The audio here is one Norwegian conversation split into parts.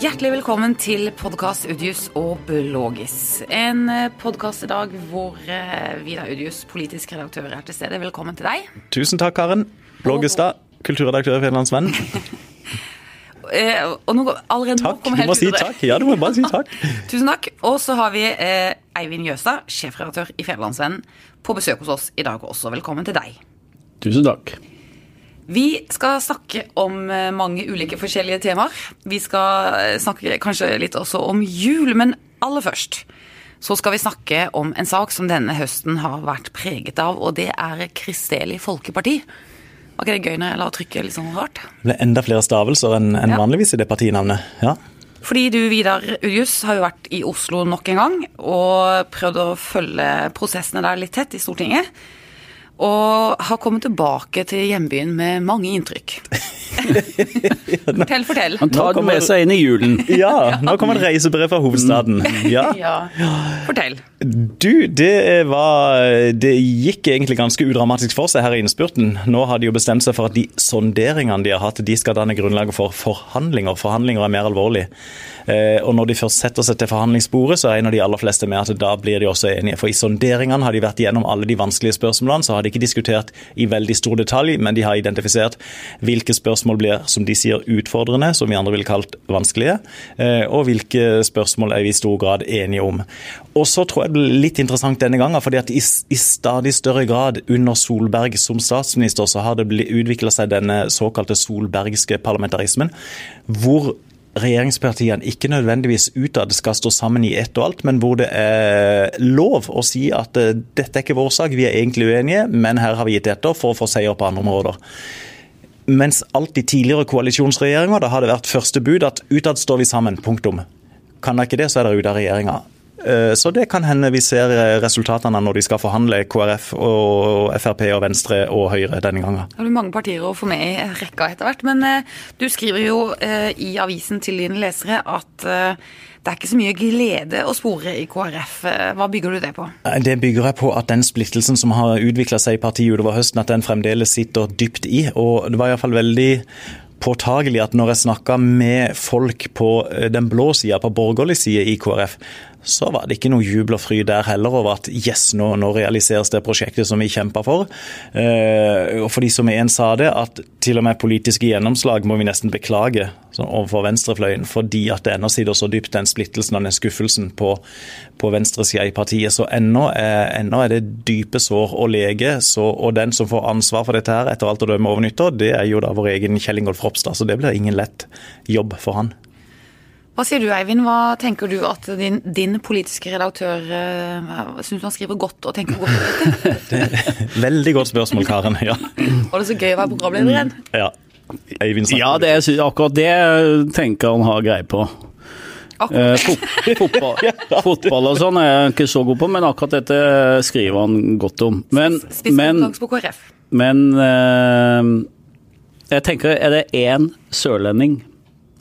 Hjertelig velkommen til podkast Udius og Blågis. En podkast i dag hvor eh, Vidar Udius, politisk redaktør, er til stede. Velkommen til deg. Tusen takk, Karen. Blågestad, kulturredaktør i Federlandsvennen. Eh, og nå, allerede Takk. nå Du må si takk. Ja, du må bare si takk. Tusen takk. Og så har vi eh, Eivind Jøstad, sjefredaktør i Federlandsvennen, på besøk hos oss i dag også. Velkommen til deg. Tusen takk. Vi skal snakke om eh, mange ulike forskjellige temaer. Vi skal eh, snakke kanskje litt også om jul, men aller først så skal vi snakke om en sak som denne høsten har vært preget av, og det er Kristelig Folkeparti. Var ikke det gøy når jeg la trykket litt sånn rart? Det ble enda flere stavelser enn en Ja. vanligvis i det partinavnet. Ja. Fordi du, Vidar Udjus, har jo vært i Oslo nok en gang og prøvd å følge prosessene der litt tett i Stortinget. Og har kommet tilbake til hjembyen med mange inntrykk. fortell, fortell. Han tar kommer- med seg inn i julen. ja, nå kommer et reisebrev fra hovedstaden. Ja. Ja, fortell. Du, det var Det gikk egentlig ganske udramatisk for seg her i innspurten. Nå har de jo bestemt seg for at de sonderingene de har hatt, de skal danne grunnlaget for forhandlinger. Forhandlinger er mer alvorlig. Eh, og når de først setter seg til forhandlingsbordet, så regner de aller fleste med at da blir de også enige. For i sonderingene har de vært gjennom alle de vanskelige spørsmålene. Så har de ikke diskutert i veldig stor detalj, men de har identifisert hvilke spørsmål blir, som de sier, utfordrende, som vi andre ville kalt vanskelige, eh, og hvilke spørsmål er vi i stor grad enige om. Og så tror jeg det blir litt interessant denne gangen, fordi at i, i stadig større grad under Solberg som statsminister, så har det utvikla seg denne såkalte solbergske parlamentarismen, hvor regjeringspartiene ikke nødvendigvis utad skal stå sammen i ett og alt, men hvor det er lov å si at eh, dette er ikke vår sak, vi er egentlig uenige, men her har vi gitt etter for å få seier på andre områder. Mens alt i tidligere koalisjonsregjeringer, da har det vært første bud at utad står vi sammen, punktum. Kan dere ikke det, så er dere ute av regjeringa. Eh, Så det kan hende vi ser eh, resultatene når de skal forhandle KrF og Frp og Venstre og Høyre denne gangen. Det blir mange partier å få med i rekka etter hvert. Men eh, du skriver jo i avisen til dine lesere at det er ikke så mye glede å spore i KrF. Hva bygger du det på? Det bygger jeg på at den splittelsen som har utvikla seg i partiet utover høsten, at den fremdeles sitter dypt i. Og det var iallfall veldig påtagelig at når jeg snakka med folk på den blå sida, på borgerlig side i KrF, så var det ikke noe jubel og fryd der heller over at yes, nå, nå realiseres det prosjektet som vi kjempa for. Eh, og for de som en sa det, at til og med politiske gjennomslag må vi nesten beklage overfor venstrefløyen, fordi at det ennå sitter så dypt den splittelsen og den skuffelsen på, på venstresida i partiet. Så ennå er, ennå er det dype sår å lege. Så, og den som får ansvar for dette her, etter alt å dømme over nyttår, det er jo da vår egen Kjell Ingolf Ropstad. Så det blir ingen lett jobb for han. Hva sier du, Eivind? Hva tenker du at din, din politiske redaktør uh, syns han skriver godt og tenker godt om dette? Veldig godt spørsmål, Karen. Ja. Var det så gøy å være programleder igjen? ja. Eivind snakker. Ja, det, jeg akkurat det tenker han har greie på. Eh, fot, fotball, fotball og sånn er jeg ikke så god på, men akkurat dette skriver han godt om. Men, men, men eh, jeg tenker, er det én sørlending eh,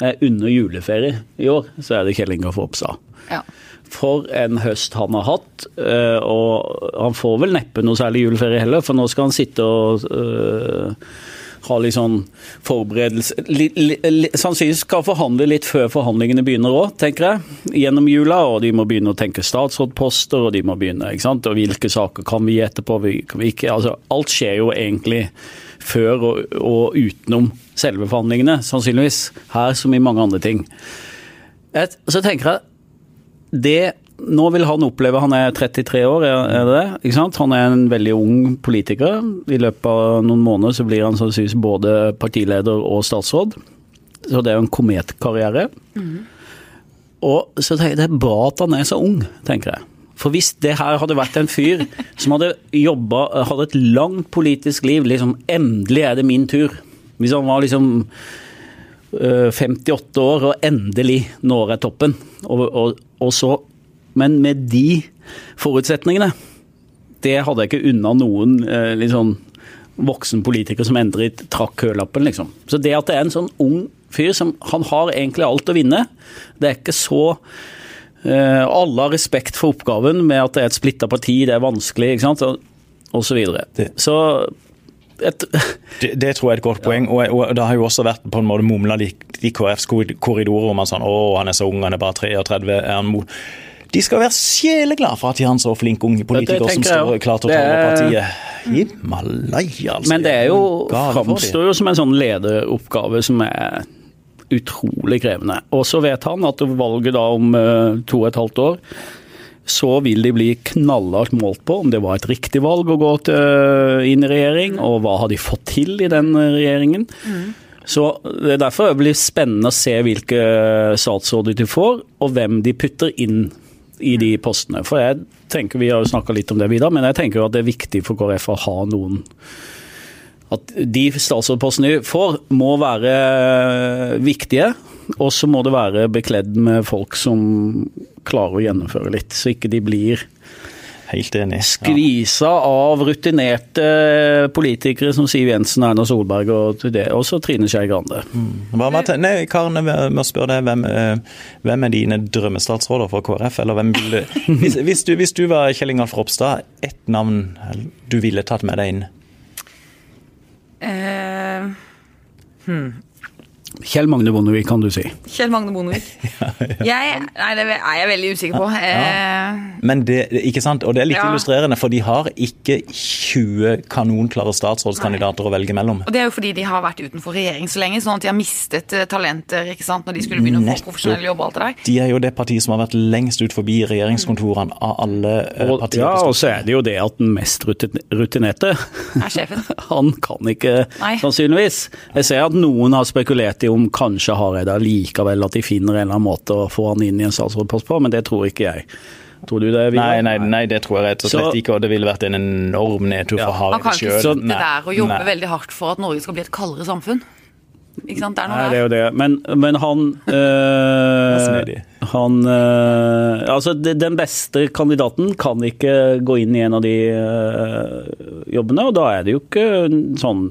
under juleferie i år, så er det Kjell Ingolf Ropstad. Ja. For en høst han har hatt, eh, og han får vel neppe noe særlig juleferie heller, for nå skal han sitte og eh, ha litt sånn forberedelse li, li, li, Sannsynligvis skal forhandle litt før forhandlingene begynner òg, tenker jeg, gjennom jula. Og de må begynne å tenke statsrådposter, og de må begynne, ikke sant. Og hvilke saker kan vi gi etterpå, vi- vi ikke. Altså, alt skjer jo egentlig før og, og utenom selve forhandlingene, sannsynligvis. Her som i mange andre ting. Et, så tenker jeg det nå vil han oppleve Han er 33 år, er det det? Han er en veldig ung politiker. I løpet av noen måneder så blir han sannsynligvis både partileder og statsråd. Så det er jo en kometkarriere. Og så tenker jeg det er bra at han er så ung, tenker jeg. For hvis det her hadde vært en fyr som hadde jobba, hadde et langt politisk liv, liksom endelig er det min tur. Hvis han var liksom øh, 58 år og endelig når jeg toppen, og, og, og så Men med de forutsetningene, det hadde jeg ikke unna noen liksom, voksen politiker som endelig trakk kølappen, liksom. Så det at det er en sånn ung fyr som Han har egentlig alt å vinne. Det er ikke så eh, Alle har respekt for oppgaven med at det er et splitta parti, det er vanskelig, ikke sant, og, så videre. Så et, Det, det tror jeg er et godt poeng. Og, og det har jo også vært på en måte mumla i i KrFs korridorer om at sånn, å, han er så ung, han er bare 33, er han mot... De skal være sjeleglade for at de har en så flink ung politiker som står klar til å ta over er- partiet. Himalaya, altså. Men det er jo, framstår jo som en sånn lederoppgave som er utrolig krevende. Og så vet han at valget da om eh, to og et halvt år, så vil de bli knallhardt målt på om det var et riktig valg å gå til, inn i regjering, og hva har de fått til i den regjeringen. regjeringen. Så det er derfor det blir spennende å se hvilke statsråder de får, og hvem de putter inn i de postene. For jeg tenker, Vi har jo snakka litt om det, Vidar, men jeg tenker jo at det er viktig for KrF å ha noen at de statsrådpostene de får, må være viktige. Og så må det være bekledd med folk som klarer å gjennomføre litt, så ikke de blir Helt enig. Ja. skvisa av rutinerte politikere som Siv Jensen, Erna Solberg og, det, også Trine Skei Grande. Mm. med, nei, Karen, jeg må spørre deg, hvem, eh, hvem er dine drømmestatsråder for KrF? Eller hvem vil du, hvis, hvis, du, hvis du var Kjell Ingolf Ropstad, ett navn du ville tatt med deg inn? Eh, Kjell Magne Bondevik, kan du si. Kjell Magne Bondevik. Jeg, nei, det er jeg veldig usikker på. Eh, Men det, ikke sant? Og det er litt Ja. illustrerende, for de har ikke 20 kanonklare statsrådskandidater å velge mellom. Og det er jo fordi de har vært utenfor regjering så lenge, sånn at de har mistet eh, talenter ikke sant, når de skulle begynne å få profesjonell jobb alt det der. De er jo det partiet som har vært lengst ut forbi regjeringskontorene av alle eh, Og, partier. ja, og så er det jo det at den mest rutin- rutinerte Er sjefen. Han kan ikke, Nei. sannsynligvis. Jeg ser at noen har spekulert i om kanskje Hareide likevel at de finner en eller annen måte å få han inn i en statsrådpost på, men det tror ikke jeg. Tror du det? Vidar? Nei, nei, nei, det tror jeg rett og slett Så- ikke, og det ville vært en enorm nedtur for Ja. sjøl. Man kan ikke sitte der og jobbe veldig hardt for at Norge skal bli et kaldere samfunn. Ikke sant? Det er noe Nei, det er jo det. Men, men han øh. Han øh, Altså, den beste kandidaten kan ikke gå inn i en av de øh, jobbene, og da er det jo ikke sånn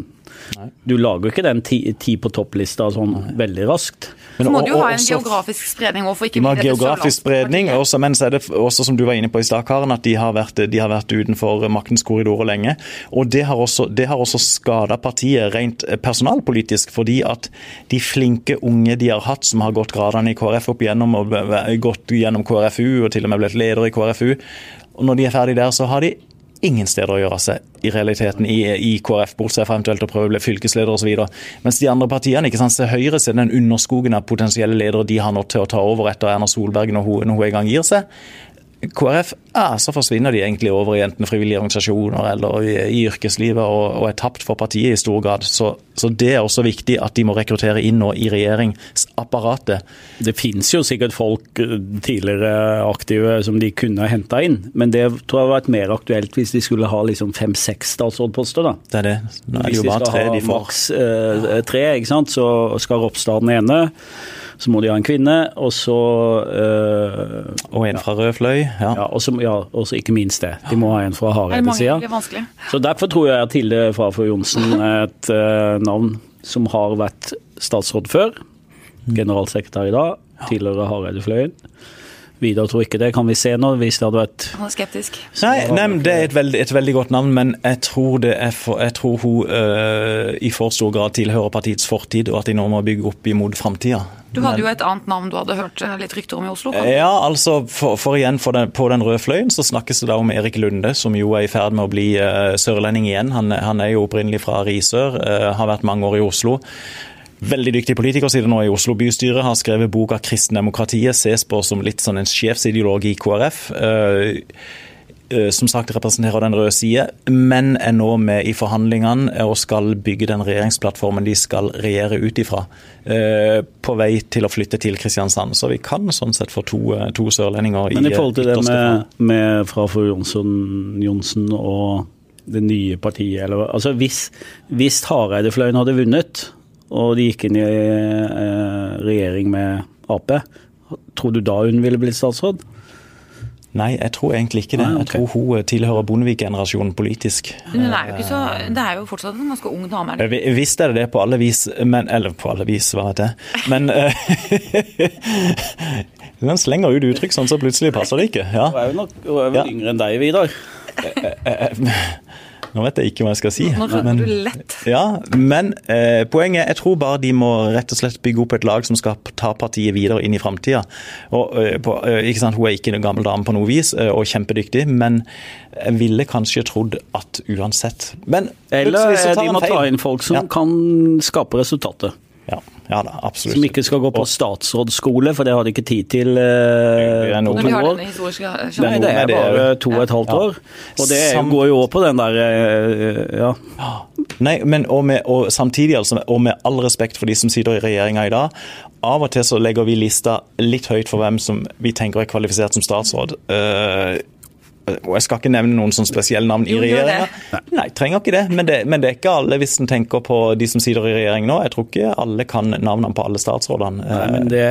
Du lager ikke den ti, ti på topp-lista sånn veldig raskt. Men Så må og- du jo ha en også- geografisk spredning òg, for ikke bli geografisk spredning, også, men så er det også som du var inne på i stad, Karen, at de har, vært, de har vært utenfor maktens korridorer lenge. Og det har også, det har også skada partiet rent personalpolitisk, fordi at de flinke unge de har hatt, som har gått gradene i KrF opp igjennom, og gått gjennom KrFU og til og med blitt leder i KrFU, og når de er ferdig der, så har de ingen steder å gjøre seg i realiteten i, i KrF, bortsett fra eventuelt å prøve å bli fylkesleder osv. Mens de andre partiene, ikke sant, se Høyre ser den underskogen av potensielle ledere de har nå til å ta over etter Erna Solberg når hun, når hun en gang gir seg. KrF, er så forsvinner de egentlig over i enten frivillige organisasjoner eller i, i yrkeslivet og, og er tapt for partiet i stor grad. Så, så det er også viktig at de må rekruttere inn nå i regjeringsapparatet. Det finnes jo sikkert folk øh, tidligere aktive som de kunne ha henta inn, men det tror jeg har vært mer aktuelt hvis de skulle ha liksom fem-seks statsrådposter. da. Det er det. Nå er det Hvis jo de tre skal får. ha de får. maks eh, tre, ikke sant? så skal Ropstad den ene. Så må de ha en kvinne, og så eh, Og en fra rød fløy. Ja. ja, og så ja, og så ikke minst det. De må ha en fra det Hareide-sida. Så Derfor tror jeg at Hilde Frafjord Johnsen er et eh, navn som har vært statsråd før. Generalsekretær i dag. Tidligere Hareide-fløyen. Vidar tror ikke det. Kan vi se nå, hvis det hadde vært Han er skeptisk. Nei, nei, men Det er et veldig, et veldig godt navn, men jeg tror, det er for, jeg tror hun øh, i for stor grad tilhører partiets fortid, og at de nå må bygge opp imot framtida. Du hadde jo et annet navn du hadde hørt litt rykter om i Oslo. Ja, altså, for, for igjen, for den, På den røde fløyen så snakkes det da om Erik Lunde, som jo er i ferd med å bli uh, sørlending igjen. Han, han er jo opprinnelig fra Risør, uh, har vært mange år i Oslo. Veldig dyktig politiker, det nå i Oslo bystyre, har skrevet boka 'Kristendemokratiet', ses på som litt sånn en sjefsideolog i KrF. eh, eh, som sagt representerer den røde side, men er nå med i forhandlingene og skal bygge den regjeringsplattformen de skal regjere ut ifra. eh, På vei til å flytte til Kristiansand. Så vi kan sånn sett få to, to sørlendinger i Men i forhold til det med, med Frafjord Jonsson, Johnsen og det nye partiet, eller altså hvis, hvis Hareide-fløyen hadde vunnet, og de gikk inn i eh, regjering med Ap, tror du da hun ville blitt statsråd? Nei, jeg tror egentlig ikke det. Nei. Jeg tror hun eh, tilhører Bondevik-generasjonen politisk. Men det er jo ikke så, det er jo fortsatt en ganske ung dame. det? Eh, vi- Visst er det det på alle vis, men Eller på alle vis, hva vet jeg. Men Den slenger ut uttrykk sånn, så plutselig passer det ikke. Ja. Hun er jo nok hun er vel Ja. yngre enn deg, Vidar. Nå vet jeg ikke hva jeg skal si. Nå men- du lett. Ja, men eh, poenget er jeg tror bare de må rett og slett bygge opp et lag som skal ta partiet videre inn i framtida. Eh, eh, Hun er ikke en gammel dame på noe vis, eh, og kjempedyktig, men jeg ville kanskje trodd at uansett Men Eller plutselig så tar de må ta inn folk som Ja. kan skape resultatet. Ja, ja da, absolutt. Som ikke skal gå på statsrådsskole, for det har de ikke tid til eh, på vi to har år. denne historiske Nei, det er bare to og et halvt Ja. år. Og det går jo også på den der eh, Ja. Nei, men og, med, og samtidig, altså, og med all respekt for de som sitter i regjeringa i dag, av og til så legger vi lista litt høyt for hvem som vi tenker er kvalifisert som statsråd. Eh, og Jeg skal ikke nevne noen sånn spesielle navn i regjeringa. Nei, trenger ikke det. Men, det. men det er ikke alle, hvis en tenker på de som sitter i regjering nå. Jeg tror ikke alle kan navnene på alle statsrådene. Nei, Eh, men det,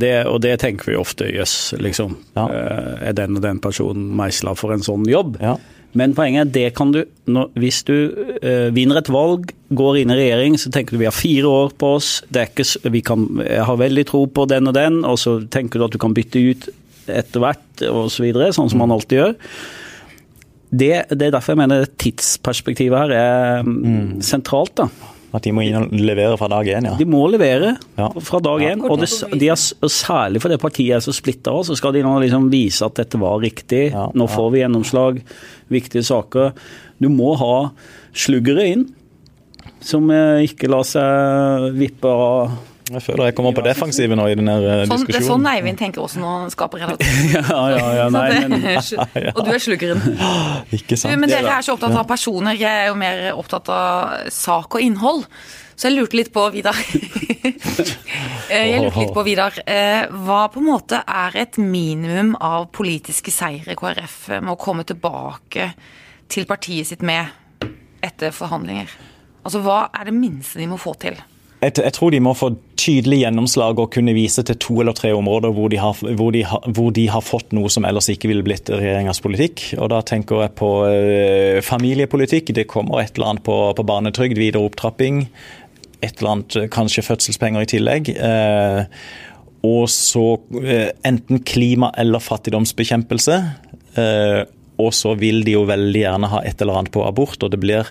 det, og det tenker vi ofte, jøss, liksom. Ja. Eh, Er den og den personen meisla for en sånn jobb? Ja. Men poenget er, det kan du når, Hvis du eh, vinner et valg, går inn i regjering, så tenker du vi har fire år på oss, det er ikke, vi kan, jeg har veldig tro på den og den, og så tenker du at du kan bytte ut etter hvert osv., så videre, sånn som man alltid gjør. Det, det er derfor jeg mener tidsperspektivet her er mm. sentralt. da. At de må inn og levere fra dag én, ja. De må levere Ja. fra dag én. Og, det, de er, og særlig fordi partiet er så splitta, så skal de nå liksom vise at dette var riktig. Ja, Nå får vi gjennomslag. Viktige saker. Du må ha sluggere inn. Som eh, ikke lar seg vippe av Jeg føler jeg kommer på defensiven nå i denne diskusjonen. Sånn, det er sånn. Eivind tenker også når han skaper redaktør. Ja, ja, ja, nei, men Og du er sluggeren. Ikke Du, sant? men dere er så opptatt av personer, jeg er jo mer opptatt av sak og innhold. Så jeg lurte litt på, Vidar Eh, Jeg lurte litt på, Vidar, eh, hva på en måte er et minimum av politiske seire KrF med å komme tilbake til partiet sitt med etter forhandlinger? Altså, hva er det minste de må få til? Jeg, jeg tror de må få tydelig gjennomslag og kunne vise til to eller tre områder hvor de, har, hvor, de har, hvor de har fått noe som ellers ikke ville blitt regjeringas politikk. Og Da tenker jeg på eh, familiepolitikk. Det kommer et eller annet på, på barnetrygd, videre opptrapping. Et eller annet, eh, kanskje fødselspenger i tillegg. Eh, og så eh, enten klima- eller fattigdomsbekjempelse. Og så vil de jo veldig gjerne ha et eller annet på abort, og det blir,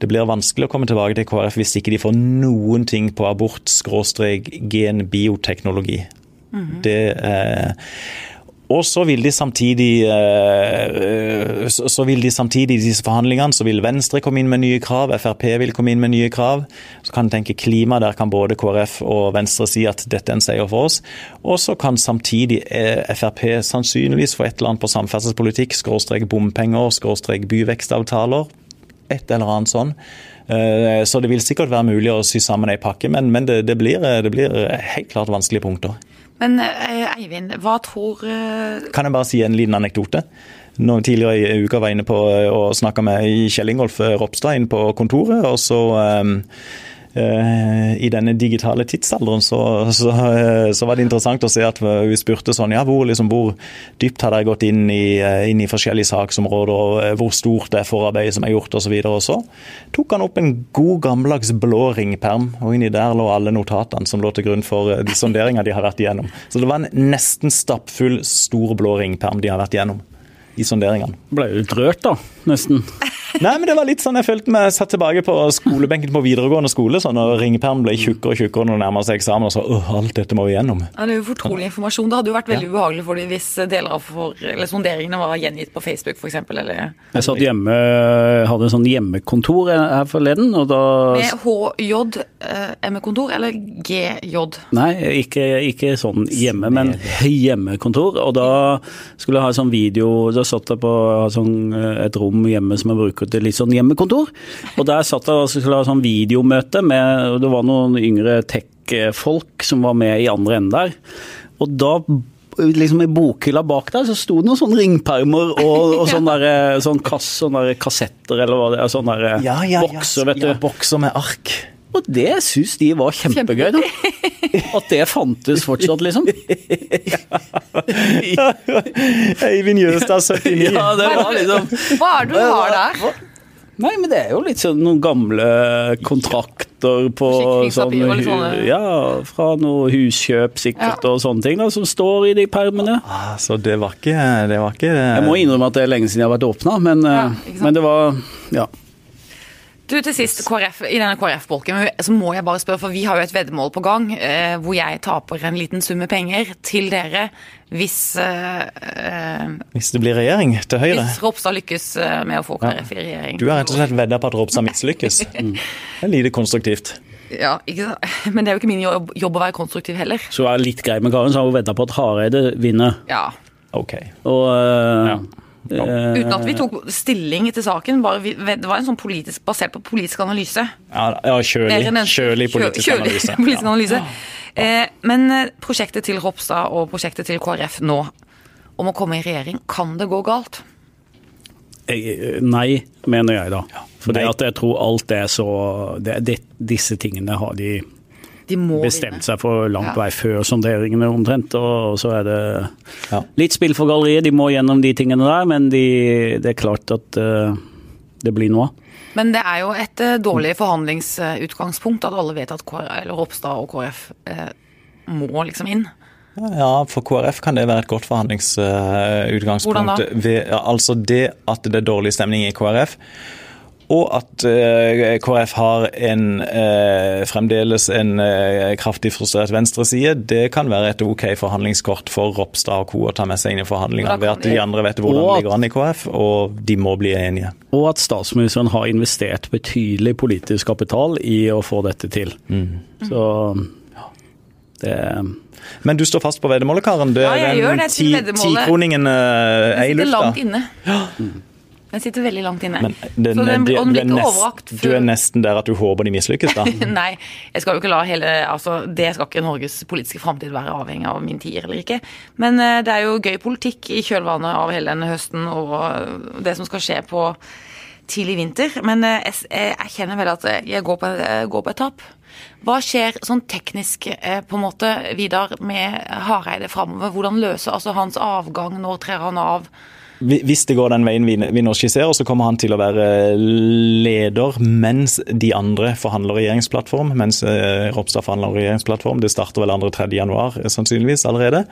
det blir vanskelig å komme tilbake til KrF hvis ikke de får noen ting på abort- genbioteknologi. gen, bioteknologi. Det eh, og så vil de samtidig eh, så vil de samtidig i disse forhandlingene så vil Venstre komme inn med nye krav, Frp vil komme inn med nye krav. Så kan en tenke klima, der kan både KrF og Venstre si at dette er en seier for oss. Og så kan samtidig eh, Frp sannsynligvis få et eller annet på samferdselspolitikk, skråstrek bompenger, skråstrek byvekstavtaler. Et eller annet sånn. Eh, Så det vil sikkert være mulig å sy sammen ei pakke, men, men det, det, blir, det blir helt klart vanskelige punkter. Men eh, Eivind, hva tror eh, Kan jeg bare si en liten anekdote? Når Tidligere i uka var jeg inne på og snakka med Kjell Ingolf Ropstad inn på kontoret. og så um, eh, I denne digitale tidsalderen så, så, eh, så var det interessant å se at vi spurte sånn, ja, hvor, liksom, hvor dypt har dere gått inn i, eh, inn i forskjellige saksområder, og eh, hvor stort det er forarbeidet som er gjort osv. Og, og så tok han opp en god gammeldags blå ringperm, og inni der lå alle notatene som lå til grunn for eh, de sonderinger de har vært igjennom. Så det var en nesten stappfull, stor blå ringperm de har vært igjennom i sonderingene. ble jo litt rørt, da. Nesten. Nei, men det var litt sånn jeg følte meg satt tilbake på skolebenken på videregående skole, sånn og ringpermen ble tjukkere og tjukkere når det nærmer seg eksamen, og så åh, alt dette må vi gjennom. Ja, Det er jo fortrolig informasjon. Det hadde jo vært veldig ubehagelig for dem hvis deler av for, eller sonderingene var gjengitt på Facebook f.eks. Eller Jeg satt hjemme, hadde en sånn hjemmekontor her forleden, og da med HJ, eh, eller GJ. Nei, ikke, ikke sånn hjemme, men hjemmekontor. Og da skulle jeg ha sånn video Da satt jeg på sånn, et rom hjemme som jeg bruker til litt sånn hjemmekontor. Og der satt jeg og skulle ha sånn videomøte med Det var noen yngre tech-folk som var med i andre enden der. Og da liksom I bokhylla bak der så sto det noen sånne ringpermer og, og sånne, der, sånne, kass, sånne der kassetter eller hva det er. Sånne der bokser, vet du. Ja, bokser med ark. Og det syns de var kjempegøy, da. At det fantes fortsatt, liksom. Eivind Jøstad, 79. Ja, det var liksom Hva er det du har der? Nei, men det er jo litt sånn noen gamle kontrakter på sånn sånne- Ja, fra noe huskjøp sikkert og sånne ting da, som står i de permene. Ah, så det var ikke Det var ikke Jeg må innrømme at det er lenge siden jeg har vært åpna, men, Ja, eh, sant? men det var Ja. Du, til sist, KrF, I denne KrF-bolken så må jeg bare spørre, for vi har jo et veddemål på gang eh, hvor jeg taper en liten sum med penger til dere hvis eh, eh Hvis det blir regjering til Høyre? Hvis Ropstad lykkes eh, med å få KrF i regjering. Du har rett og slett vedda på at Ropstad mislykkes. Det er lite konstruktivt. Ja, ikke sant? Men det er jo ikke min jobb, jobb å være konstruktiv heller. Så er litt grei med Karen, så har hun vedda på at Hareide vinner. Ja. Ok. Og eh, Ja. Eh, Uten at vi tok stilling til saken. Bare vi, det var en sånn politisk, basert på politisk analyse. Ja, ja kjølig, en- kjølig politisk kjølig analyse. politisk Ja. analyse. Eh, men eh, prosjektet til Ropstad og prosjektet til KrF nå om å komme i regjering, kan det gå galt? Nei, mener jeg da. For jeg tror alt er så det, det, Disse tingene har de De må bestemt vinne. seg for langt Ja. vei før sonderingene omtrent. Og så er det Ja. litt spill for galleriet. De må gjennom de tingene der, men de, det er klart at eh, det blir noe. Men det er jo et eh, dårlig forhandlingsutgangspunkt at alle vet at Ropstad og KrF eh, må liksom inn. Ja, for KrF kan det være et godt forhandlingsutgangspunkt. Hvordan da? Ved, ja, altså det at det er dårlig stemning i KrF, og at eh, KrF har en, eh, fremdeles en eh, kraftig frustrert venstreside, det kan være et ok forhandlingskort for Ropstad og co. å ta med seg inn i forhandlingene. Ved at de andre vet hvordan det ligger an i KrF, og de må bli enige. Og at statsministeren har investert betydelig politisk kapital i å få dette til. Så ja, det Men du står fast på veddemålet, Karen. Det, Ja, jeg gjør det til ti- veddemålet. Tikroningen er i lufta. Det sitter langt inne. Den sitter veldig langt inne. Men den, Så den, de- og den blir ikke nest, overrakt du er nesten der at du håper de mislykkes, da. Nei, jeg skal jo ikke la hele altså, Det skal ikke Norges politiske framtid være avhengig av min tier eller ikke. Men uh, det er jo gøy politikk i kjølvannet av hele denne høsten og eh, det som skal skje på tidlig vinter. Men uh, jeg, jeg kjenner vel at jeg går på, jeg går på et tap. Hva skjer sånn teknisk på en måte, Vidar, med Hareide framover? Hvordan løser altså hans avgang? Når trer han av? Hvi- Hvis det går den veien vi, vi nå skisserer, så kommer han til å være leder mens de andre forhandler regjeringsplattform. Mens eh, Ropstad forhandler regjeringsplattform. Det starter vel 2.-3. januar eh, sannsynligvis allerede.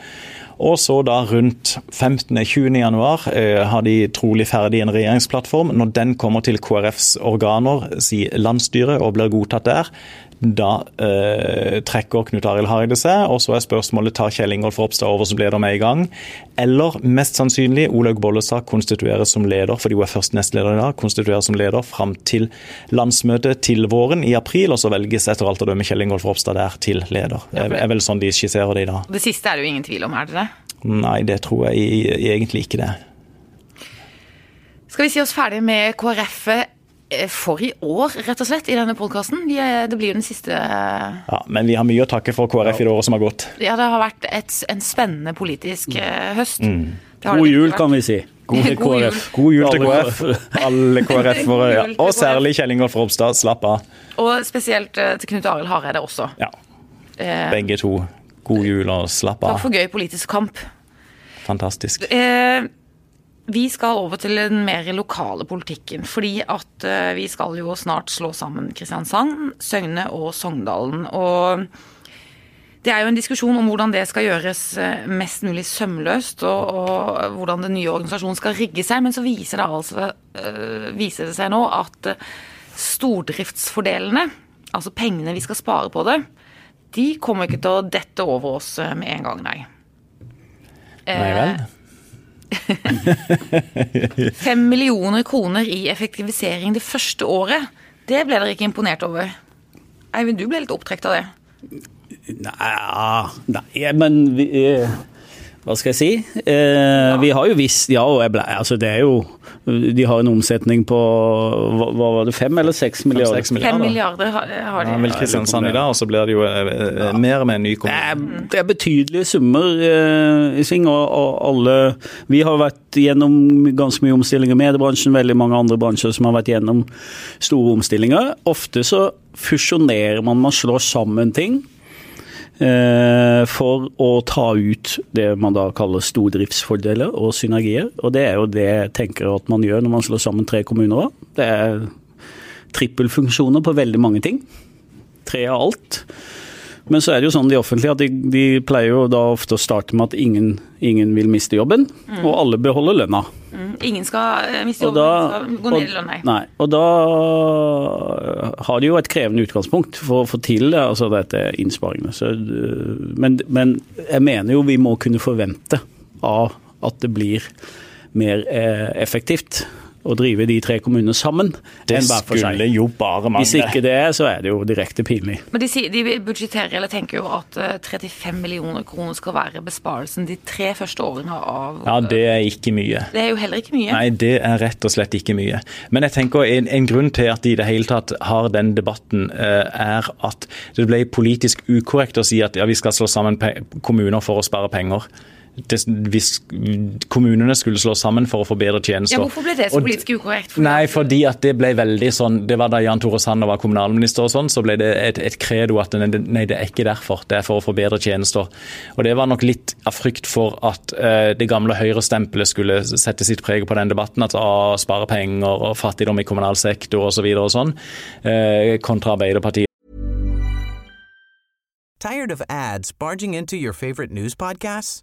Og så da rundt 15.-20. januar eh, har de trolig ferdig en regjeringsplattform. Når den kommer til KrFs organer, si landsstyret, og blir godtatt der, da eh, trekker Knut Arild Hareide seg, og så er spørsmålet tar Kjell Ingolf Ropstad over som leder med i gang. Eller mest sannsynlig Olaug Bollestad konstitueres som leder, fordi hun er først nestleder i dag, konstitueres som leder fram til landsmøtet til våren i april, og så velges etter alt å dømme Kjell Ingolf Ropstad der til leder. Det er, vel sånn de skisserer det i dag. Det siste er det jo ingen tvil om, er det det? Nei, det tror jeg egentlig ikke det. Skal vi si oss ferdig med KrF for i år, rett og slett, i denne podkasten? Det blir jo den siste eh, Ja, men vi har mye å takke for KrF i det året som har gått. Ja, det har vært et, en spennende politisk eh, høst. Mm. God jul, kan vi si. God til jul. KrF. God jul til KrF. Alle KrF-ere, ja. God jul til og særlig Kjell Ingolf Ropstad. Slapp av. Og spesielt eh, til Knut Arild Hareide også. Ja, Eh, begge to. God jul og slapp takk for gøy politisk kamp. Fantastisk. Eh, vi skal over til den mer lokale politikken. Fordi at eh, vi skal jo snart slå sammen Kristiansand, Søgne og Sogndalen. Og det er jo en diskusjon om hvordan det skal gjøres eh, mest mulig sømløst, og, og hvordan den nye organisasjonen skal rigge seg. Men så viser det, altså, eh, viser det seg nå at stordriftsfordelene, altså pengene vi skal spare på det, de kommer ikke til å dette over oss med en gang, nei. Nei vel? Fem millioner kroner i effektivisering det første året. Det ble dere ikke imponert over. Eivind, du ble litt opptrekt av det. Nei, nei men vi, eh, Hva skal jeg si? Eh, vi har jo visst Ja, og jeg ble, altså det er jo De har en omsetning på hva, hva var det, fem eller seks milliarder? Fem milliarder. milliarder har, har Ja, de. vel Kristiansand i dag, og så blir det jo eh, eh, mer med en ny Det kommune. det er betydelige summer eh, i sving, og, og alle Vi har vært gjennom ganske mye omstillinger i mediebransjen, veldig mange andre bransjer som har vært gjennom store omstillinger. Ofte så fusjonerer man, man slår sammen ting. Eh, For å ta ut det man da kaller stordriftsfordeler og synergier. Og det er jo det jeg tenker at man gjør når man slår sammen tre kommuner. Det er trippelfunksjoner på veldig mange ting. Tre av alt. Men så er det jo sånn de offentlige at de, de pleier jo da ofte å starte med at ingen, ingen vil miste jobben, mm. og alle beholder lønna. Mm. Ingen skal eh, miste jobben, da, skal gå ned i lønn, nei. nei. Og da har de jo et krevende utgangspunkt for å få til altså dette innsparingene. Så, men, men jeg mener jo vi må kunne forvente av at det blir mer eh, effektivt å drive de tre kommunene sammen det enn hver for seg. Skulle jo bare mangle. Hvis ikke det, så er det jo direkte pinlig. Men de, de budsjetterer eller tenker jo at 35 eh, millioner kroner skal være besparelsen de tre første årene av Ja, det er ikke mye. Det er jo heller ikke mye. Nei, det er rett og slett ikke mye. Men jeg tenker en, en grunn til at de i det hele tatt har den debatten, eh, er at det ble politisk ukorrekt å si at ja, vi skal slå sammen kommuner for å spare penger det, hvis kommunene skulle slå sammen for å få bedre tjenester. Ja, Hvorfor ble det så politisk ukorrekt? For nei, fordi at det ble veldig sånn Det var da Jan Tore Sanner var kommunalminister og sånn, så ble det et, et credo at nei, det er ikke derfor. Det er for å få bedre tjenester. Og det var nok litt av frykt for at uh, det gamle høyrestempelet skulle sette sitt preg på den debatten. At å spare penger og fattigdom i kommunal sektor osv. Og, så og sånn, uh, kontra Arbeiderpartiet. Tired of ads barging into your favorite news podcasts?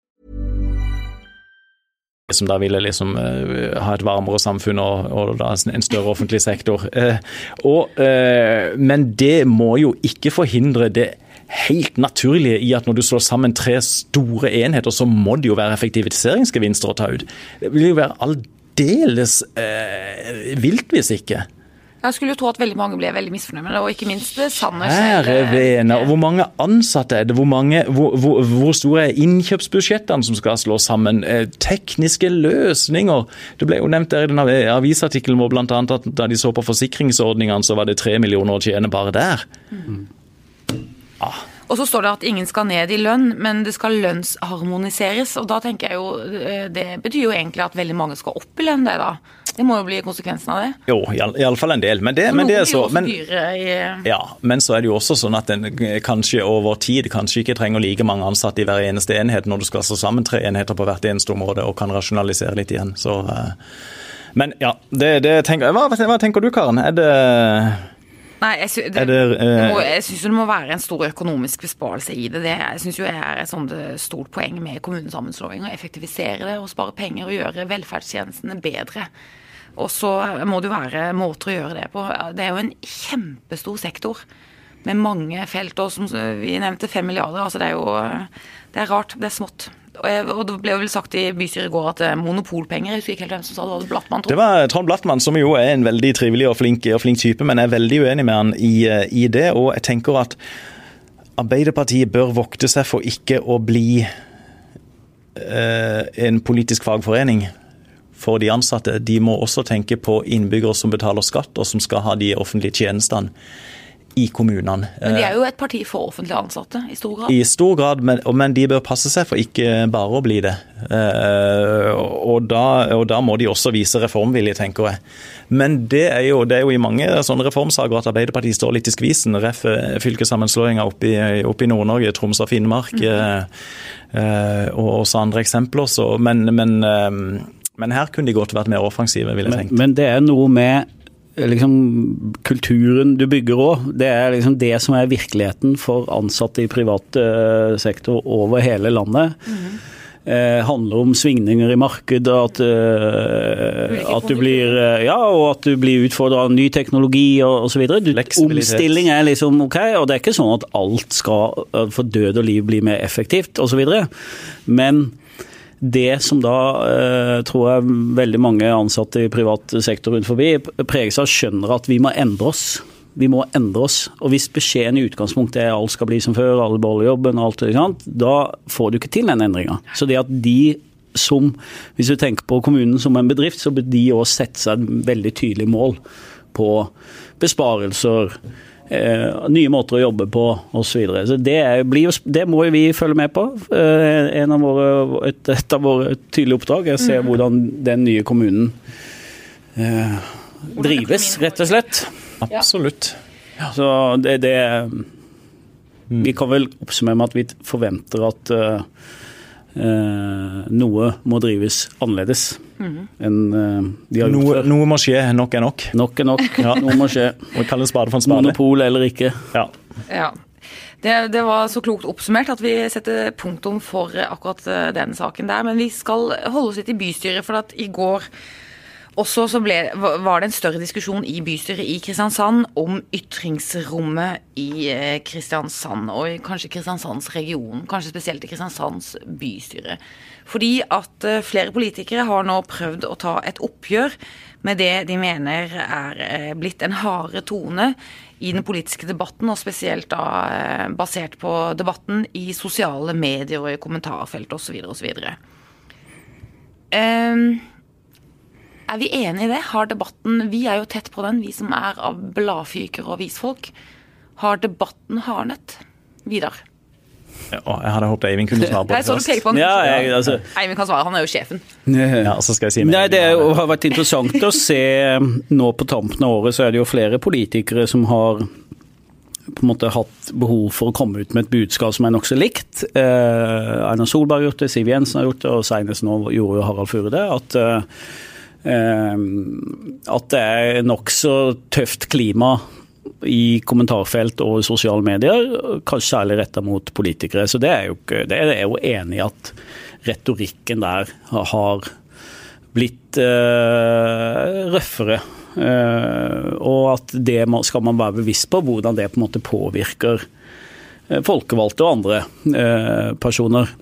Som da ville liksom uh, ha et varmere samfunn og, og da en større offentlig sektor. Uh, og, uh, men det må jo ikke forhindre det helt naturlige i at når du slår sammen tre store enheter, så må det jo være effektiviseringsgevinster å ta ut. Det vil jo være aldeles vilt hvis ikke. Jeg skulle jo tro at veldig mange ble veldig misfornøyd med det, og ikke minst Sanner selv. Ære vene, og hvor mange ansatte er det? Hvor, mange, hvor, hvor, hvor store er innkjøpsbudsjettene som skal slås sammen? Eh, tekniske løsninger. Det ble jo nevnt der i den avisartikkelen hvor bl.a. at da de så på forsikringsordningene, så var det tre millioner å tjene bare der. Mm. Ah. Og så står det at ingen skal ned i lønn, men det skal lønnsharmoniseres. Og da tenker jeg jo eh, Det betyr jo egentlig at veldig mange skal opp i lønn, det da. Det må jo bli konsekvensen av det? Jo, iallfall en del. Men det, men det er så men, ja, men så er det jo også sånn at en kanskje over tid kanskje ikke trenger like mange ansatte i hver eneste enhet når du skal slå sammen tre enheter på hvert eneste område og kan rasjonalisere litt igjen. Så, eh, men ja, det, det tenker, hva, hva tenker du Karen? Er det Nei, jeg, sy det, det, uh, må, jeg syns det må være en stor økonomisk besparelse i det. Det jeg synes jo er et sånt eh, stort poeng med kommunesammenslåing. Å effektivisere det og spare penger og gjøre velferdstjenestene bedre. Og så må det jo være måter å gjøre det på. Det er jo en kjempestor sektor med mange felt. Og som vi nevnte, fem milliarder. Altså det er jo det er rart. Det er smått. Og det ble vel sagt i bystyret i går at er monopolpenger. Jeg husker ikke helt hvem som sa det. var det Blattmann, Det var Trond Blattmann, som jo er en veldig trivelig og flink, og flink type, men jeg er veldig uenig med han i, i, det. Og jeg tenker at Arbeiderpartiet bør vokte seg for ikke å bli eh, en politisk fagforening for de ansatte. De må også tenke på innbyggere som betaler skatt, og som skal ha de offentlige tjenestene i kommunene. Men de er jo et parti for offentlig ansatte, i stor grad? I stor grad, men, men, de bør passe seg for ikke bare å bli det. Eh, og da, og da må de også vise reformvilje, tenker jeg. Men det er jo, det er jo i mange sånne reformsaker at Arbeiderpartiet står litt i skvisen. Ref. Eh, fylkessammenslåinga oppe i, opp i Nord-Norge, Troms og Finnmark, mm. og også andre eksempler. Så, men, men, men, her kunne de godt vært mer offensive, vil jeg tenke. Men det er noe med liksom, kulturen du bygger òg. Det er liksom det som er virkeligheten for ansatte i privat uh, sektor over hele landet. Mm. Eh, handler om svingninger i markedet, at, eh, at du blir eh, ja, og at du blir utfordra av ny teknologi og osv. Omstilling er liksom ok, og det er ikke sånn at alt skal eh, for død og liv bli mer effektivt osv. Men det som da eh, tror jeg veldig mange ansatte i privat sektor rundt forbi preges av, skjønner at vi må endre oss. Vi må endre oss. Og hvis beskjeden i utgangspunktet er alt skal bli som før, alle beholder jobben, alt da får du ikke til den endringa. Så det at de som, hvis du tenker på kommunen som en bedrift, så bør de òg sette seg et veldig tydelig mål på besparelser nye måter å jobbe på osv. Så, så det, blir, det må vi følge med på. Eh, av våre, et, et, av våre tydelige oppdrag er å se mm. hvordan den nye kommunen eh, drives, rett og slett. Absolutt. Så det, det Vi kan vel oppsummere med at vi forventer at uh, uh, noe må drives annerledes enn En, de har Noe, noe må skje, nok er nok. Nok er nok. Ja. Noe må skje. Og kalle en spade for en spade. Monopol eller ikke. Ja. Ja. Det, det var så klokt oppsummert at vi setter punktum for akkurat eh, den saken der. Men vi skal holde oss litt i bystyret, for at i går også så ble, var det en større diskusjon i bystyret i Kristiansand om ytringsrommet i eh, Kristiansand, og kanskje Kristiansands region, kanskje spesielt i Kristiansands bystyre. Fordi at eh, flere politikere har nå prøvd å ta et oppgjør med det de mener er eh, blitt en hardere tone i den politiske debatten, og spesielt da basert på debatten i sosiale medier og i kommentarfelt osv. osv. Um, er vi enige i det? Har debatten Vi er jo tett på den, vi som er av bladfykere og visfolk. Har debatten hardnet? Vidar? Ja, jeg hadde håpet Eivind kunne svare på det så du peker på. Ja, jeg, altså, Eivind kan svare, han er jo sjefen. Ja, så skal jeg si Nei, Det jo- har vært interessant å se nå på tampen av året, så er det jo flere politikere som har på en måte hatt behov for å komme ut med et budskap som er nokså likt. Eh, Einar Solberg har gjort det, Siv Jensen har gjort det, og senest nå gjorde jo Harald Furde. At, eh, at det er nokså tøft klima i kommentarfelt og sosiale medier, kanskje særlig retta mot politikere. Så det er jo ikke Det er jo enig i at retorikken der har blitt eh, røffere. Eh, og at det skal man være bevisst på, hvordan det på en måte påvirker eh, folkevalgte og andre eh, personer.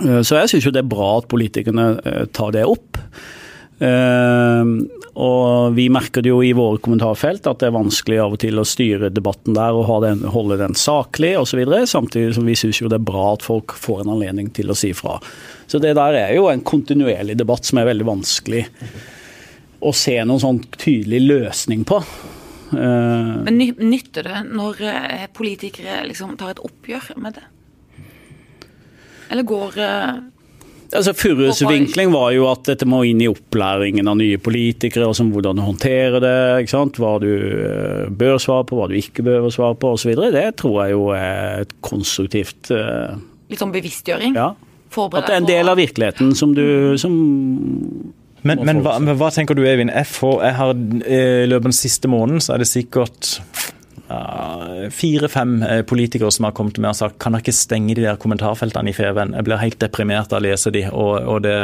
Eh, Så jeg syns jo det er bra at politikerne eh, tar det opp. Eh, og vi merker det jo i våre kommentarfelt at det er vanskelig av og til å styre debatten der og den, holde den saklig osv. Samtidig som vi syns jo det er bra at folk får en anledning til å si fra. Så det der er jo en kontinuerlig debatt som er veldig vanskelig å se noen sånn tydelig løsning på. Eh, Men ny- nytter det når eh, politikere liksom tar et oppgjør med det? Eller går Altså Furus vinkling var jo at dette må inn i opplæringen av nye politikere, og som hvordan du håndterer det. ikke sant? Hva du eh, bør svare på, hva du ikke bør svare på osv. Det tror jeg jo er et konstruktivt eh, litt sånn bevisstgjøring? Ja. At det er en del av virkeligheten som du som Men, men, hva, men hva tenker du, Eivind? Jeg, får, jeg har eh, I løpet av den siste måneden så er det sikkert fire-fem eh, politikere som har kommet med og sagt kan dere ikke stenge de der kommentarfeltene i Feven? Jeg blir helt deprimert av å lese de, og, og det,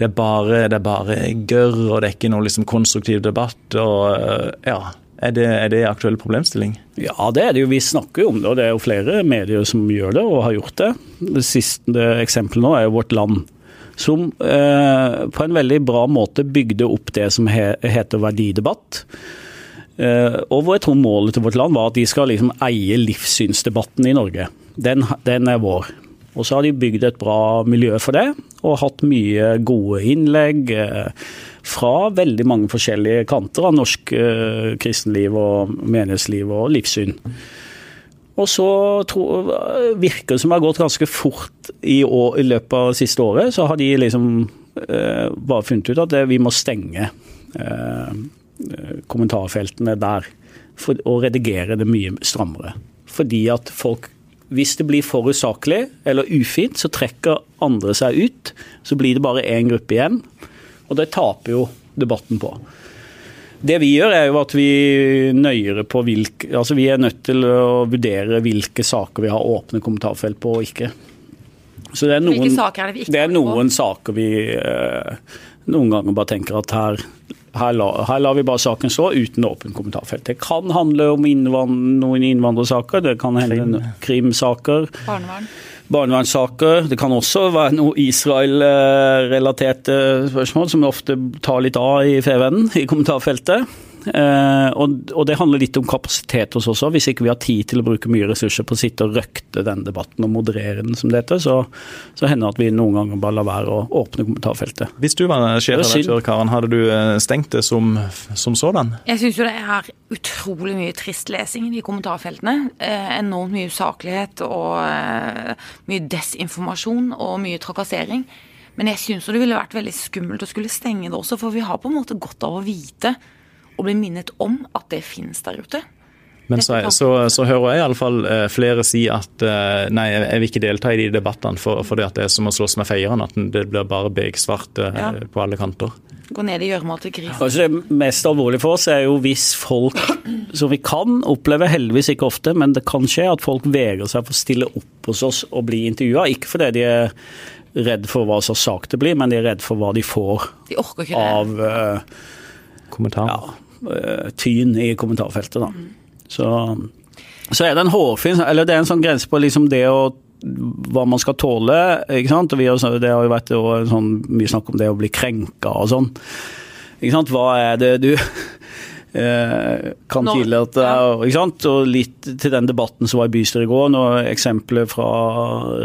det, er bare, det er bare gørr, og det er ikke noe liksom, konstruktiv debatt. og eh, ja, Er det, er det aktuell problemstilling? Ja, det er det jo. Vi snakker jo om det, og det er jo flere medier som gjør det og har gjort det. Det siste eksempelet nå er jo Vårt Land. Som eh, på en veldig bra måte bygde opp det som he heter verdidebatt. Eh, og jeg tror målet til Vårt Land var at de skal liksom eie livssynsdebatten i Norge. Den, den er vår. Og så har de bygd et bra miljø for det, og hatt mye gode innlegg eh, fra veldig mange forskjellige kanter av norsk eh, kristenliv og menighetsliv og livssyn. Og så tror, virker det som det har gått ganske fort i, år, i løpet av det siste året. Så har de liksom eh, bare funnet ut at det, vi må stenge eh, kommentarfeltene der. For, å redigere det mye strammere. Fordi at folk Hvis det blir for usaklig eller ufint, så trekker andre seg ut. Så blir det bare én gruppe igjen. Og det taper jo debatten på. Det vi gjør er jo at vi nøyere på hvilke Altså vi er nødt til å vurdere hvilke saker vi har åpne kommentarfelt på og ikke. Så det er noen, Hvilke saker er det vi ikke det er noen saker vi eh, noen ganger bare tenker at her, her, la, her lar vi bare saken stå uten åpent kommentarfelt. Det kan handle om innvand, noen innvandrersaker, det kan hende krimsaker Barnevern? barnevernssaker. Det kan også være noe Israel-relaterte spørsmål som ofte tar litt av i Fevennen, i kommentarfeltet. Eh, og, og det handler litt om kapasitet hos oss òg. Hvis ikke vi har tid til å bruke mye ressurser på å sitte og røkte den debatten og moderere den som det heter, så, så hender det at vi noen ganger bare lar være å åpne kommentarfeltet. Hvis du var sjefredaktør, Karen, hadde du eh, stengt det som, som sådan? Jeg syns jo det er utrolig mye trist lesing i kommentarfeltene. Eh, enormt mye usaklighet og eh, mye desinformasjon og mye trakassering. Men jeg syns det ville vært veldig skummelt å skulle stenge det også, for vi har på en måte godt av å vite å bli minnet om at det finnes der ute. Men så, så, så hører jeg iallfall eh, flere si at eh, nei, jeg vil ikke delta i de debattene for, for det at det er som å slåss med feieren. At det blir bare begsvart eh, Ja. på alle kanter. Gå ned i gjørma til gris. Kanskje det mest alvorlige for oss er jo hvis folk, som vi kan oppleve, heldigvis ikke ofte, men det kan skje at folk vegrer seg for å stille opp hos oss og bli intervjua. Ikke fordi de er redd for hva slags sak det blir, men de er redd for hva de får De orker ikke det. av eh, Kommentar. ja, tyn i kommentarfeltet. Da. Så, så er det en hårfin Eller det er en sånn grense på liksom det å hva man skal tåle. ikke sant? Og har, det har jo vært sånn, mye snakk om det å bli krenka og sånn. Ikke sant? Hva er det du eh, kan Nå- tillate? Ikke sant? Og litt til den debatten som var i bystyret i går. Når eksempelet fra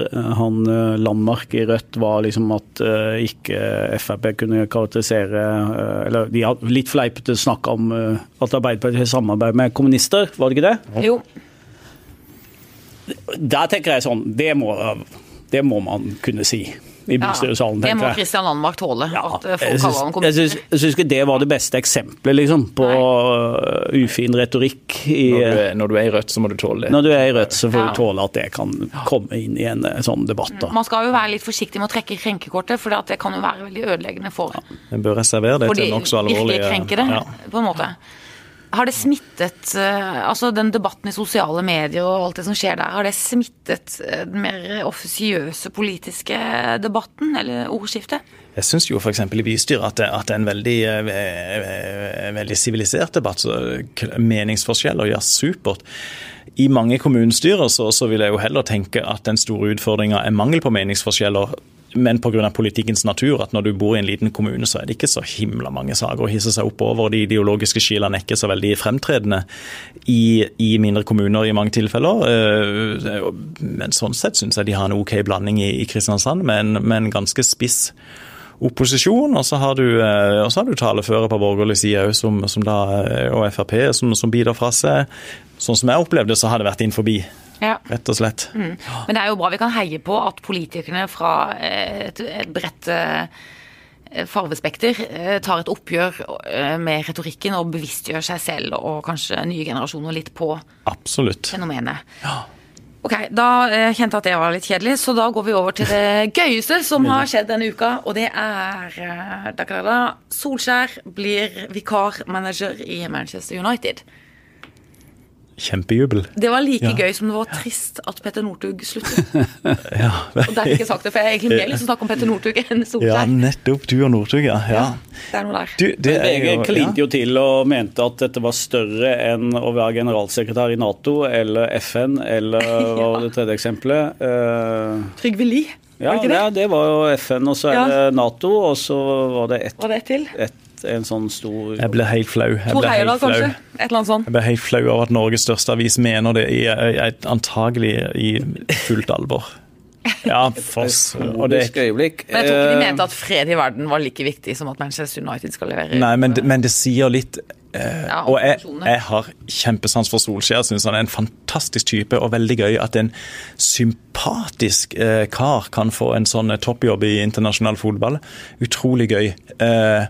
eh, han eh, Landmark i Rødt var liksom at eh, ikke Frp kunne karakterisere eh, Eller de har litt fleipete snakk om eh, at Arbeiderpartiet har samarbeid med kommunister, var det ikke det? Jo. Der tenker jeg sånn, det må, det må man kunne si i Ja, bystyresalen, det må. Kristian Landmark tåle. Ja, at eh, jeg folk kaller ham jeg, syns, ikke det var det beste eksempelet liksom, på Nei. ufin retorikk. I, Når du, er, når du er i Rødt, så må du tåle det. når du er i Rødt, så får Ja. du tåle at det kan komme inn i en eh, sånn debatt. Da. Man skal jo være litt forsiktig med å trekke krenkekortet, for det kan jo være veldig ødeleggende for, En bør reservere det til nokså alvorlige virkelig krenkede, Ja. på en måte. Har det smittet eh, Altså den debatten i sosiale medier og alt det som skjer der, har det smittet eh, den mer offisiøse politiske debatten, eller ordskiftet? Jeg syns jo f.eks. i bystyret at at det er en veldig eh, sivilisert debatt. så Meningsforskjeller, ja, supert. I mange kommunestyrer så, så vil jeg jo heller tenke at den store utfordringa er mangel på meningsforskjeller. Men pga. politikkens natur, at når du bor i en liten kommune, så er det ikke så himla mange saker å hisse seg opp over. De ideologiske skillene er ikke så veldig fremtredende i, i mindre kommuner i mange tilfeller. Eh, Men sånn sett syns jeg de har en OK blanding i, i Kristiansand, med en, med en ganske spiss opposisjon, og så har du, eh, du talefører på borgerlig side òg, som, som da, eh, og Frp, som, som biter fra seg. Sånn som jeg opplevde så har det vært inn forbi, Ja. rett og slett. Men det er jo bra vi kan heie på at politikerne fra eh, et, et bredt eh, farvespekter eh, tar et oppgjør med retorikken og bevisstgjør seg selv og kanskje nye generasjoner litt på Absolutt. fenomenet. Ok, Da kjente jeg at det var litt kjedelig, så da går vi over til det gøyeste som har skjedd denne uka. Og det er Solskjær blir vikarmanager i Manchester United. Kjempejubel. Det var like Ja. gøy som det var trist at Petter Northug sluttet. Ja. Og derfor ikke sagt det, for jeg er egentlig mer lyst til å snakke om Petter Northug enn ja, nettopp. Du og Northug, ja. ja. Det er noe der. Du, det er VG klinte jo til og mente at dette var større enn å være generalsekretær i Nato eller FN eller hva var det tredje eksempelet? Uh... Trygve Lie, ja, var det ikke det? ja, det var jo FN, og så er Ja. det Nato, og så var det ett et til? et, en sånn stor Jeg ble helt flau. Jeg ble helt flau. kanskje? Et eller annet sånt. Jeg ble helt flau over at Norges største avis mener det i, i, antagelig i fullt alvor. Ja, for og det, øyeblikk. Men jeg tror ikke de Eh, mente at fred i verden var like viktig som at Manchester United skal levere. Nei, men, det- men det sier litt ja, Og jeg, jeg har kjempesans for Solskjær. Syns han er en fantastisk type, og veldig gøy at en sympatisk eh, kar kan få en sånn eh, toppjobb i internasjonal fotball. Utrolig gøy. Eh,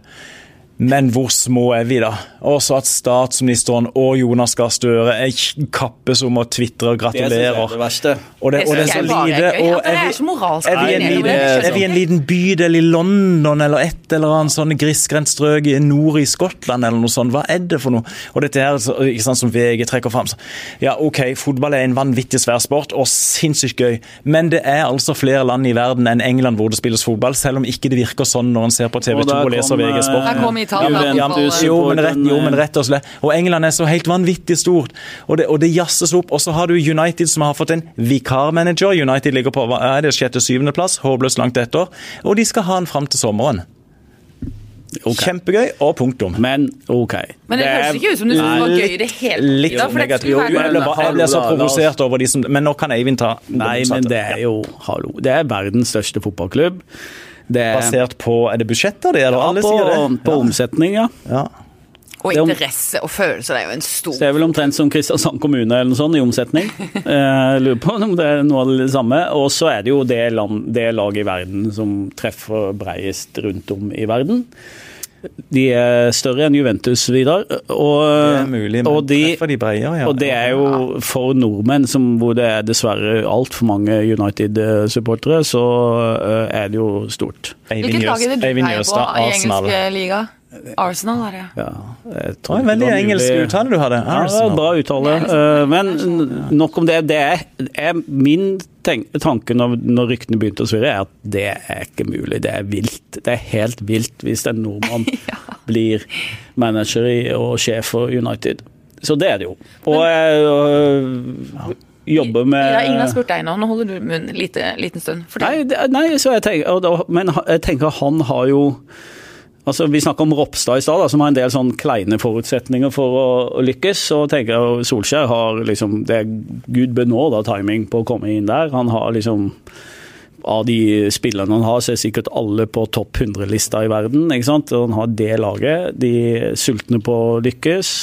men hvor små er vi, da? Også at statsministeren og Jonas Gahr Støre er kappes om å tvitre og gratulerer. Det er det verste. Og det, og det er så er lite. Og er er vi, er vi, en liten, er er vi en liten bydel i London eller et eller annet sånn grisgrendt strøk i nord i Skottland eller noe sånt? Hva er det for noe? Og dette her, så- ikke sant, som VG trekker fram. Ja, OK, fotball er en vanvittig svær sport og sinnssykt gøy, men det er altså flere land i verden enn England hvor det spilles fotball, selv om ikke det virker sånn når en ser på TV 2 og, leser VG Sport. Jo, men rett, jo, men rett og slett. Og England er så helt vanvittig stort, og det, og det jazzes opp. Og så har du United som har fått en vikarmanager. United ligger på hva er det, sjette-syvendeplass, håpløst langt etter. Og de skal ha han fram til sommeren. Okay. Kjempegøy, og punktum. Men OK. Men det høres ikke ut som du syns det var gøy i det hele tatt. Litt Ida, for det. Jo, jeg ble, jeg ble så provosert over de som Men nå kan Eivind ta Nei, men det er jo Hallo. Det er verdens største fotballklubb. Det er Basert på Er det budsjetter, det? Eller ja, alle på, sier det? på omsetning, ja. Ja. Og er interesse og følelser, det er jo en stor det er vel omtrent som Kristiansand kommune eller noe sånt i omsetning. Eh, Jeg lurer på om det er noe av det samme. Og så er det jo det, land, det laget i verden som treffer breiest rundt om i verden. De er større enn Juventus, Vidar. Og, Det er mulig, men og de, treffer de bredere, ja. og det er jo for nordmenn, som, hvor det er dessverre altfor mange United-supportere, så eh, er det jo stort. Hvilket lag er det du Eivind heier på i engelske engelsk liga? Arsenal, er det. Ja, Det var en veldig engelsk uttale du hadde. Ja, bra uttale. Eh, Men nok om det. Det er, er min tanke når, når ryktene begynte å svirre, er at det er ikke mulig. Det er vilt. Det er helt vilt hvis en nordmann blir manager i- og sjef for United. Så det er det jo. Og jeg øh, jobber med Ja, ingen har spurt deg nå. Nå holder du munn en liten stund. Nei, nei så jeg tenker, men jeg tenker han har jo Altså, Vi snakker om Ropstad i stad, som har en del sånn kleine forutsetninger for å, å lykkes. og tenker jeg Solskjær har liksom Det er gud benåda timing på å komme inn der. Han har liksom Av de spillerne han har, så er sikkert alle på topp 100-lista i verden. ikke sant? Han har det laget. De er sultne på å lykkes.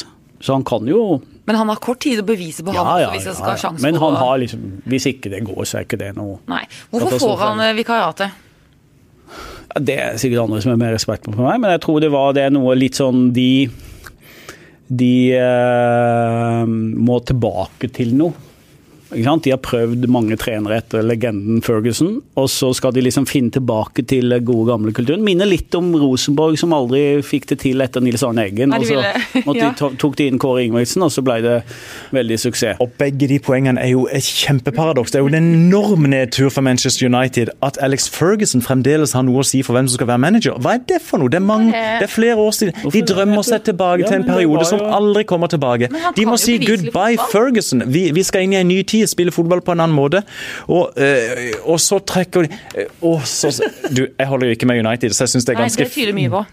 Så han kan jo Men han har kort tid å bevise på ja, ham. Ja, hvis ha sjanse Men han har liksom Hvis ikke det går, så er ikke det noe Nei. Hvorfor får han eh, vikariatet? Det er sikkert andre som er mer respekt på meg, men jeg tror det var det noe litt sånn De De eh, må tilbake til noe. Ikke sant? De har prøvd mange trenere etter legenden Ferguson, og så skal de liksom finne tilbake til gode, gamle kulturen. Minner litt om Rosenborg, som aldri fikk det til etter Nils Arne Eggen. Nei, Og så måtte ja. de to- tok de inn Kåre Ingebrigtsen, og så ble det veldig suksess. Og begge de poengene er jo et kjempeparadoks. Det er jo en enorm nedtur for Manchester United at Alex Ferguson fremdeles har noe å si for hvem som skal være manager. Hva er det for noe? Det er, mange, det er flere år siden. De drømmer seg tilbake til en periode som aldri kommer tilbake. De må si goodbye. Ferguson. Vi, vi skal inn i en ny tid, spille fotball på en annen måte. Og, øh, og så trekker de øh, å, så, Du, jeg holder jo ikke med United, så jeg syns det er Nei, ganske det mye på.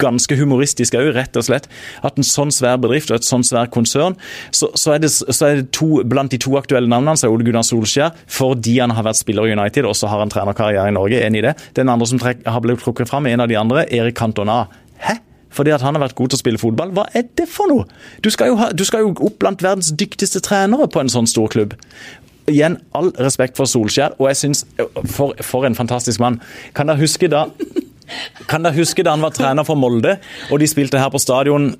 ganske humoristisk òg, rett og slett. At en sånn svær bedrift og et sånn svær konsern, så, så er det, så er det to, blant de to aktuelle navnene hans er Ole Gunnar Solskjær, fordi han har vært spiller i United og så har han trenerkarriere i Norge. Enig i det. Den andre som trek, har blitt trukket fram, er en av de andre, Erik Cantona. Hæ? Fordi at han har vært god til å spille fotball? Hva er det for noe? Du skal jo, ha, du skal jo opp blant verdens dyktigste trenere på en sånn stor klubb. Igjen, all respekt for Solskjær, og jeg synes, for, for en fantastisk mann. Kan dere huske da kan dere huske da han var trener for Molde, og de spilte her på stadion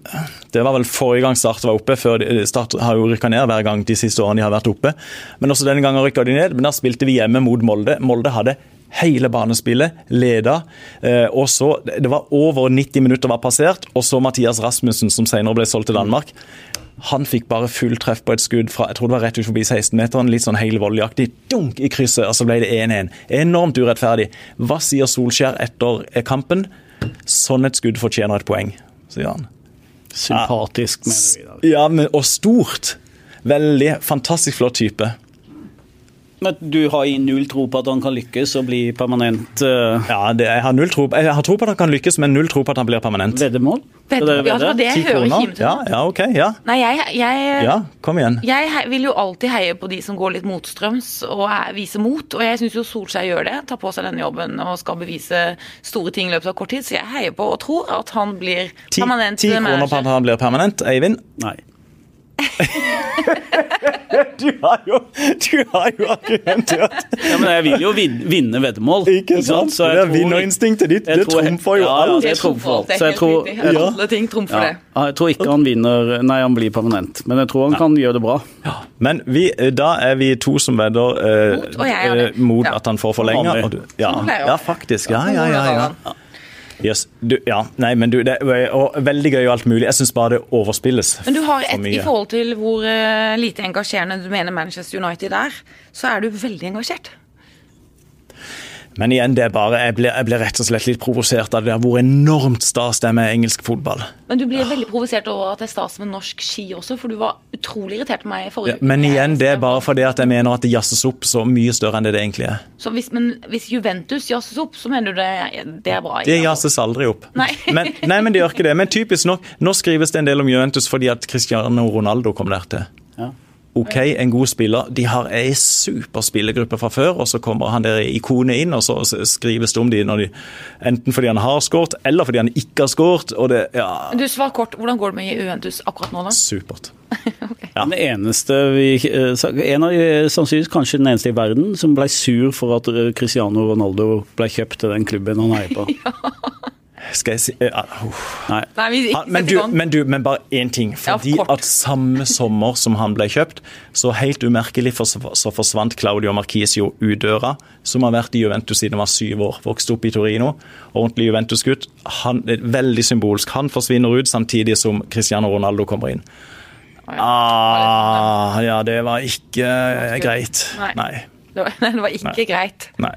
Det var vel forrige gang Start var oppe, før Start har jo rykka ned hver gang de siste årene de har vært oppe. Men også denne gangen rykka de ned. Men da spilte vi hjemme mot Molde. Molde hadde hele banespillet, leda. eh, og så, Det var over 90 minutter var passert, og så Mathias Rasmussen, som senere ble solgt til Danmark. Han fikk bare full treff på et skudd fra jeg tror det var rett ut forbi 16-meteren. Litt sånn Volley-aktig. Dunk i krysset, og så ble det 1-1. Enormt urettferdig. Hva sier Solskjær etter kampen? Sånn et skudd fortjener et poeng, sier han. Sympatisk, mener vi. da. Ja, men, og stort. Veldig fantastisk flott type. Men du har null tro på at han kan lykkes og bli permanent uh, Ja, det, jeg, har null tro, jeg har tro på at han kan lykkes, men null tro på at han blir permanent. veddemål? Veddemål. Ja, det det hører kroner? Kim til Ja, ja, ok. Ja. Nei, jeg, jeg, ja, kom igjen. jeg vil jo alltid heie på de som går litt motstrøms og er, viser mot. Og jeg syns jo Solskjær gjør det. Tar på seg denne jobben og skal bevise store ting i løpet av kort tid. Så jeg heier på og tror at han blir permanent ti kroner på at han blir permanent. Eivind? Nei. Du har jo, du har jo argumentert. Ja, men jeg vil jo vin- vinne veddemål. Ikke sant? Så jeg det er vinnerinstinktet ditt. Det tror- trumfer jo Ja, ja, alt. det Det trumfer alt. Så jeg tror, ja. Alle ting trumfer ja, det. jeg tror ikke han vinner Nei, han blir permanent. Men jeg tror han kan gjøre det bra. Men vi, da er vi to som vedder eh, Mot, jeg eh, mot Ja. at han får forlenge. Vanlig. Ja, Sånn ja, faktisk. Ja, ja, ja. ja. Yes. Du, ja. Nei, men du, det er og veldig gøy og alt mulig. Jeg syns bare det overspilles Men du har et, i forhold til hvor eh, lite engasjerende du mener Manchester United er, så er du veldig engasjert. Men igjen, det er bare, jeg blir, jeg blir rett og slett litt provosert av det har hvor enormt stas det er med engelsk fotball. Men du blir veldig provosert over at det er stas med norsk ski også, for du var utrolig irritert på meg i forrige Ja, men igjen, det er bare fordi at jeg mener at det jazzes opp så mye større enn det det egentlig er. Så hvis, men hvis Juventus jazzes opp, så mener du det, det er bra? Det jazzes aldri opp. Nei. Men, nei, men det gjør ikke det. Men typisk nok, nå skrives det en del om Juventus fordi at Cristiano Ronaldo kom der til. Ja. Ok, en god spiller. De har ei super spillergruppe fra før, og så kommer han der ikonet inn, og så skrives det om de, de enten fordi han har skåret, eller fordi han ikke har skåret. Og det Ja, Du, Svar kort, hvordan går det med Juventus akkurat nå, da? supert. Den eneste vi, eh, En av de, sannsynligvis kanskje den eneste i verden som ble sur for at eh, Cristiano Ronaldo ble kjøpt til den klubben han heier på. Skal jeg si uh, uh. Nei. Nei, vi ikke men, du, men, du, men bare én ting. Fordi ja, at samme sommer som han ble kjøpt, så helt umerkelig for, så forsvant Claudio Marquisio ut døra, som har vært i Juventus siden han var syv år. Vokste opp i Torino. Ordentlig Juventus-gutt. Han er Veldig symbolsk. Han forsvinner ut samtidig som Cristiano Ronaldo kommer inn. Ah, ja, det var ikke eh, greit. Nei. Nei. Det var, det var ikke greit. Nei.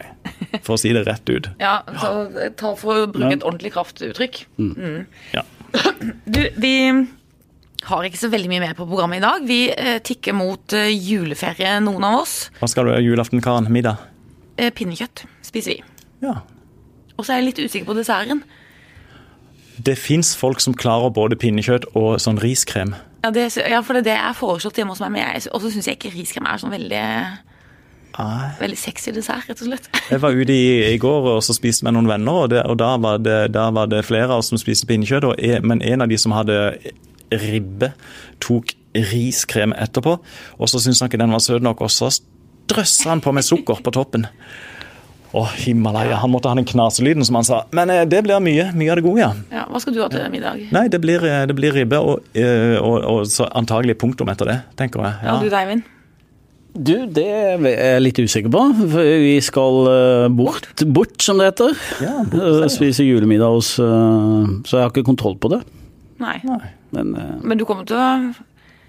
For å si det rett ut. Ja, så, ta for å bruke et ordentlig kraftuttrykk. Ja. Du, vi har ikke så veldig mye mer på programmet i dag. Vi eh, tikker mot eh, juleferie, noen av oss. Hva skal du ha julaften, Karen? Middag? Eh, pinnekjøtt spiser vi. Ja. Og så er jeg litt usikker på desserten. Det fins folk som klarer både pinnekjøtt og sånn riskrem. Ja, det, ja, for det er det jeg har foreslått hjemme hos meg, men jeg- og så syns jeg ikke riskrem er sånn veldig Nei. Veldig sexy dessert, rett og slett. Jeg var ute i, i går og så spiste med noen venner, og, det, og da, var det, da var det flere av oss som spiste pinnekjøtt. Men en av de som hadde ribbe, tok riskrem etterpå. Og så syntes han ikke den var søt nok, og så drøssa han på med sukker på toppen. Å, Himalaya. Han måtte ha den knaselyden, som han sa. Men eh, det blir mye. Mye av det gode, ja. Ja, hva skal du ha til middag? Nei, det blir, eh, det blir ribbe, og, og, og, og så antagelig punktum etter det, tenker jeg. Ja, du da, Eivind? Du, det er jeg litt usikker på. Vi skal eh, bort, bort som det heter. Ja, bort, Eh, Spise julemiddag hos eh, Så jeg har ikke kontroll på det. Nei. Men Men du kommer til å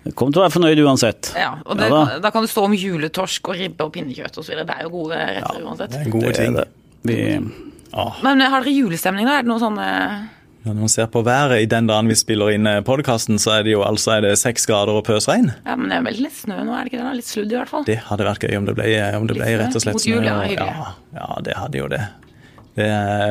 jeg kommer til å være fornøyd uansett. Ja, og det, Ja da. da. kan det stå om juletorsk og ribbe og pinnekjøtt osv. Det er jo gode retter uansett. Det er gode ting. Det er ting. det. Vi, Men har dere julestemning, da? Er det noe sånn eh, Ja, når man ser på været i den dagen vi spiller inn podkasten, så er det jo altså er det seks grader og pøsregn. Ja, men det er veldig litt snø nå, er det ikke det? da? Litt sludd i hvert fall. Det hadde vært gøy om det ble, om det ble rett og slett mot jul, ja, ja, ja, det hadde jo det. det.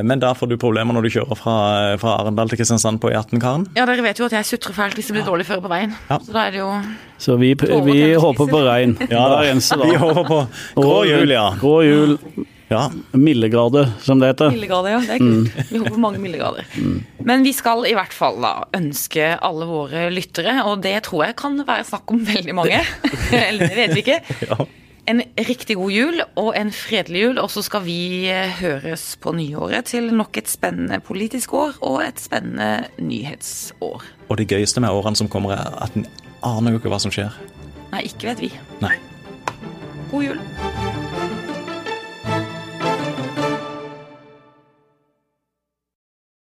Men da får du problemer når du kjører fra, fra Arendal til Kristiansand på E18, Karen. Ja, dere vet jo at jeg sutrer fælt hvis det blir dårlig føre på veien. Ja. Så da er det jo så vi, vi håper på regn hver da. Vi håper på grå jul, ja. Grå jul, ja. mildegrader, som det heter. Mildegrader, ja. Det er kult. Vi håper mange mildegrader. Men vi skal i hvert fall da ønske alle våre lyttere, og det tror jeg kan være snakk om veldig mange, eller det vet vi ikke, Ja. en riktig god jul og en fredelig jul. Og så skal vi eh, høres på nyåret til nok et spennende politisk år og et spennende nyhetsår. Og det gøyeste med årene som kommer, er at en aner jo ikke hva som skjer. Nei, ikke vet vi. Nei. God jul.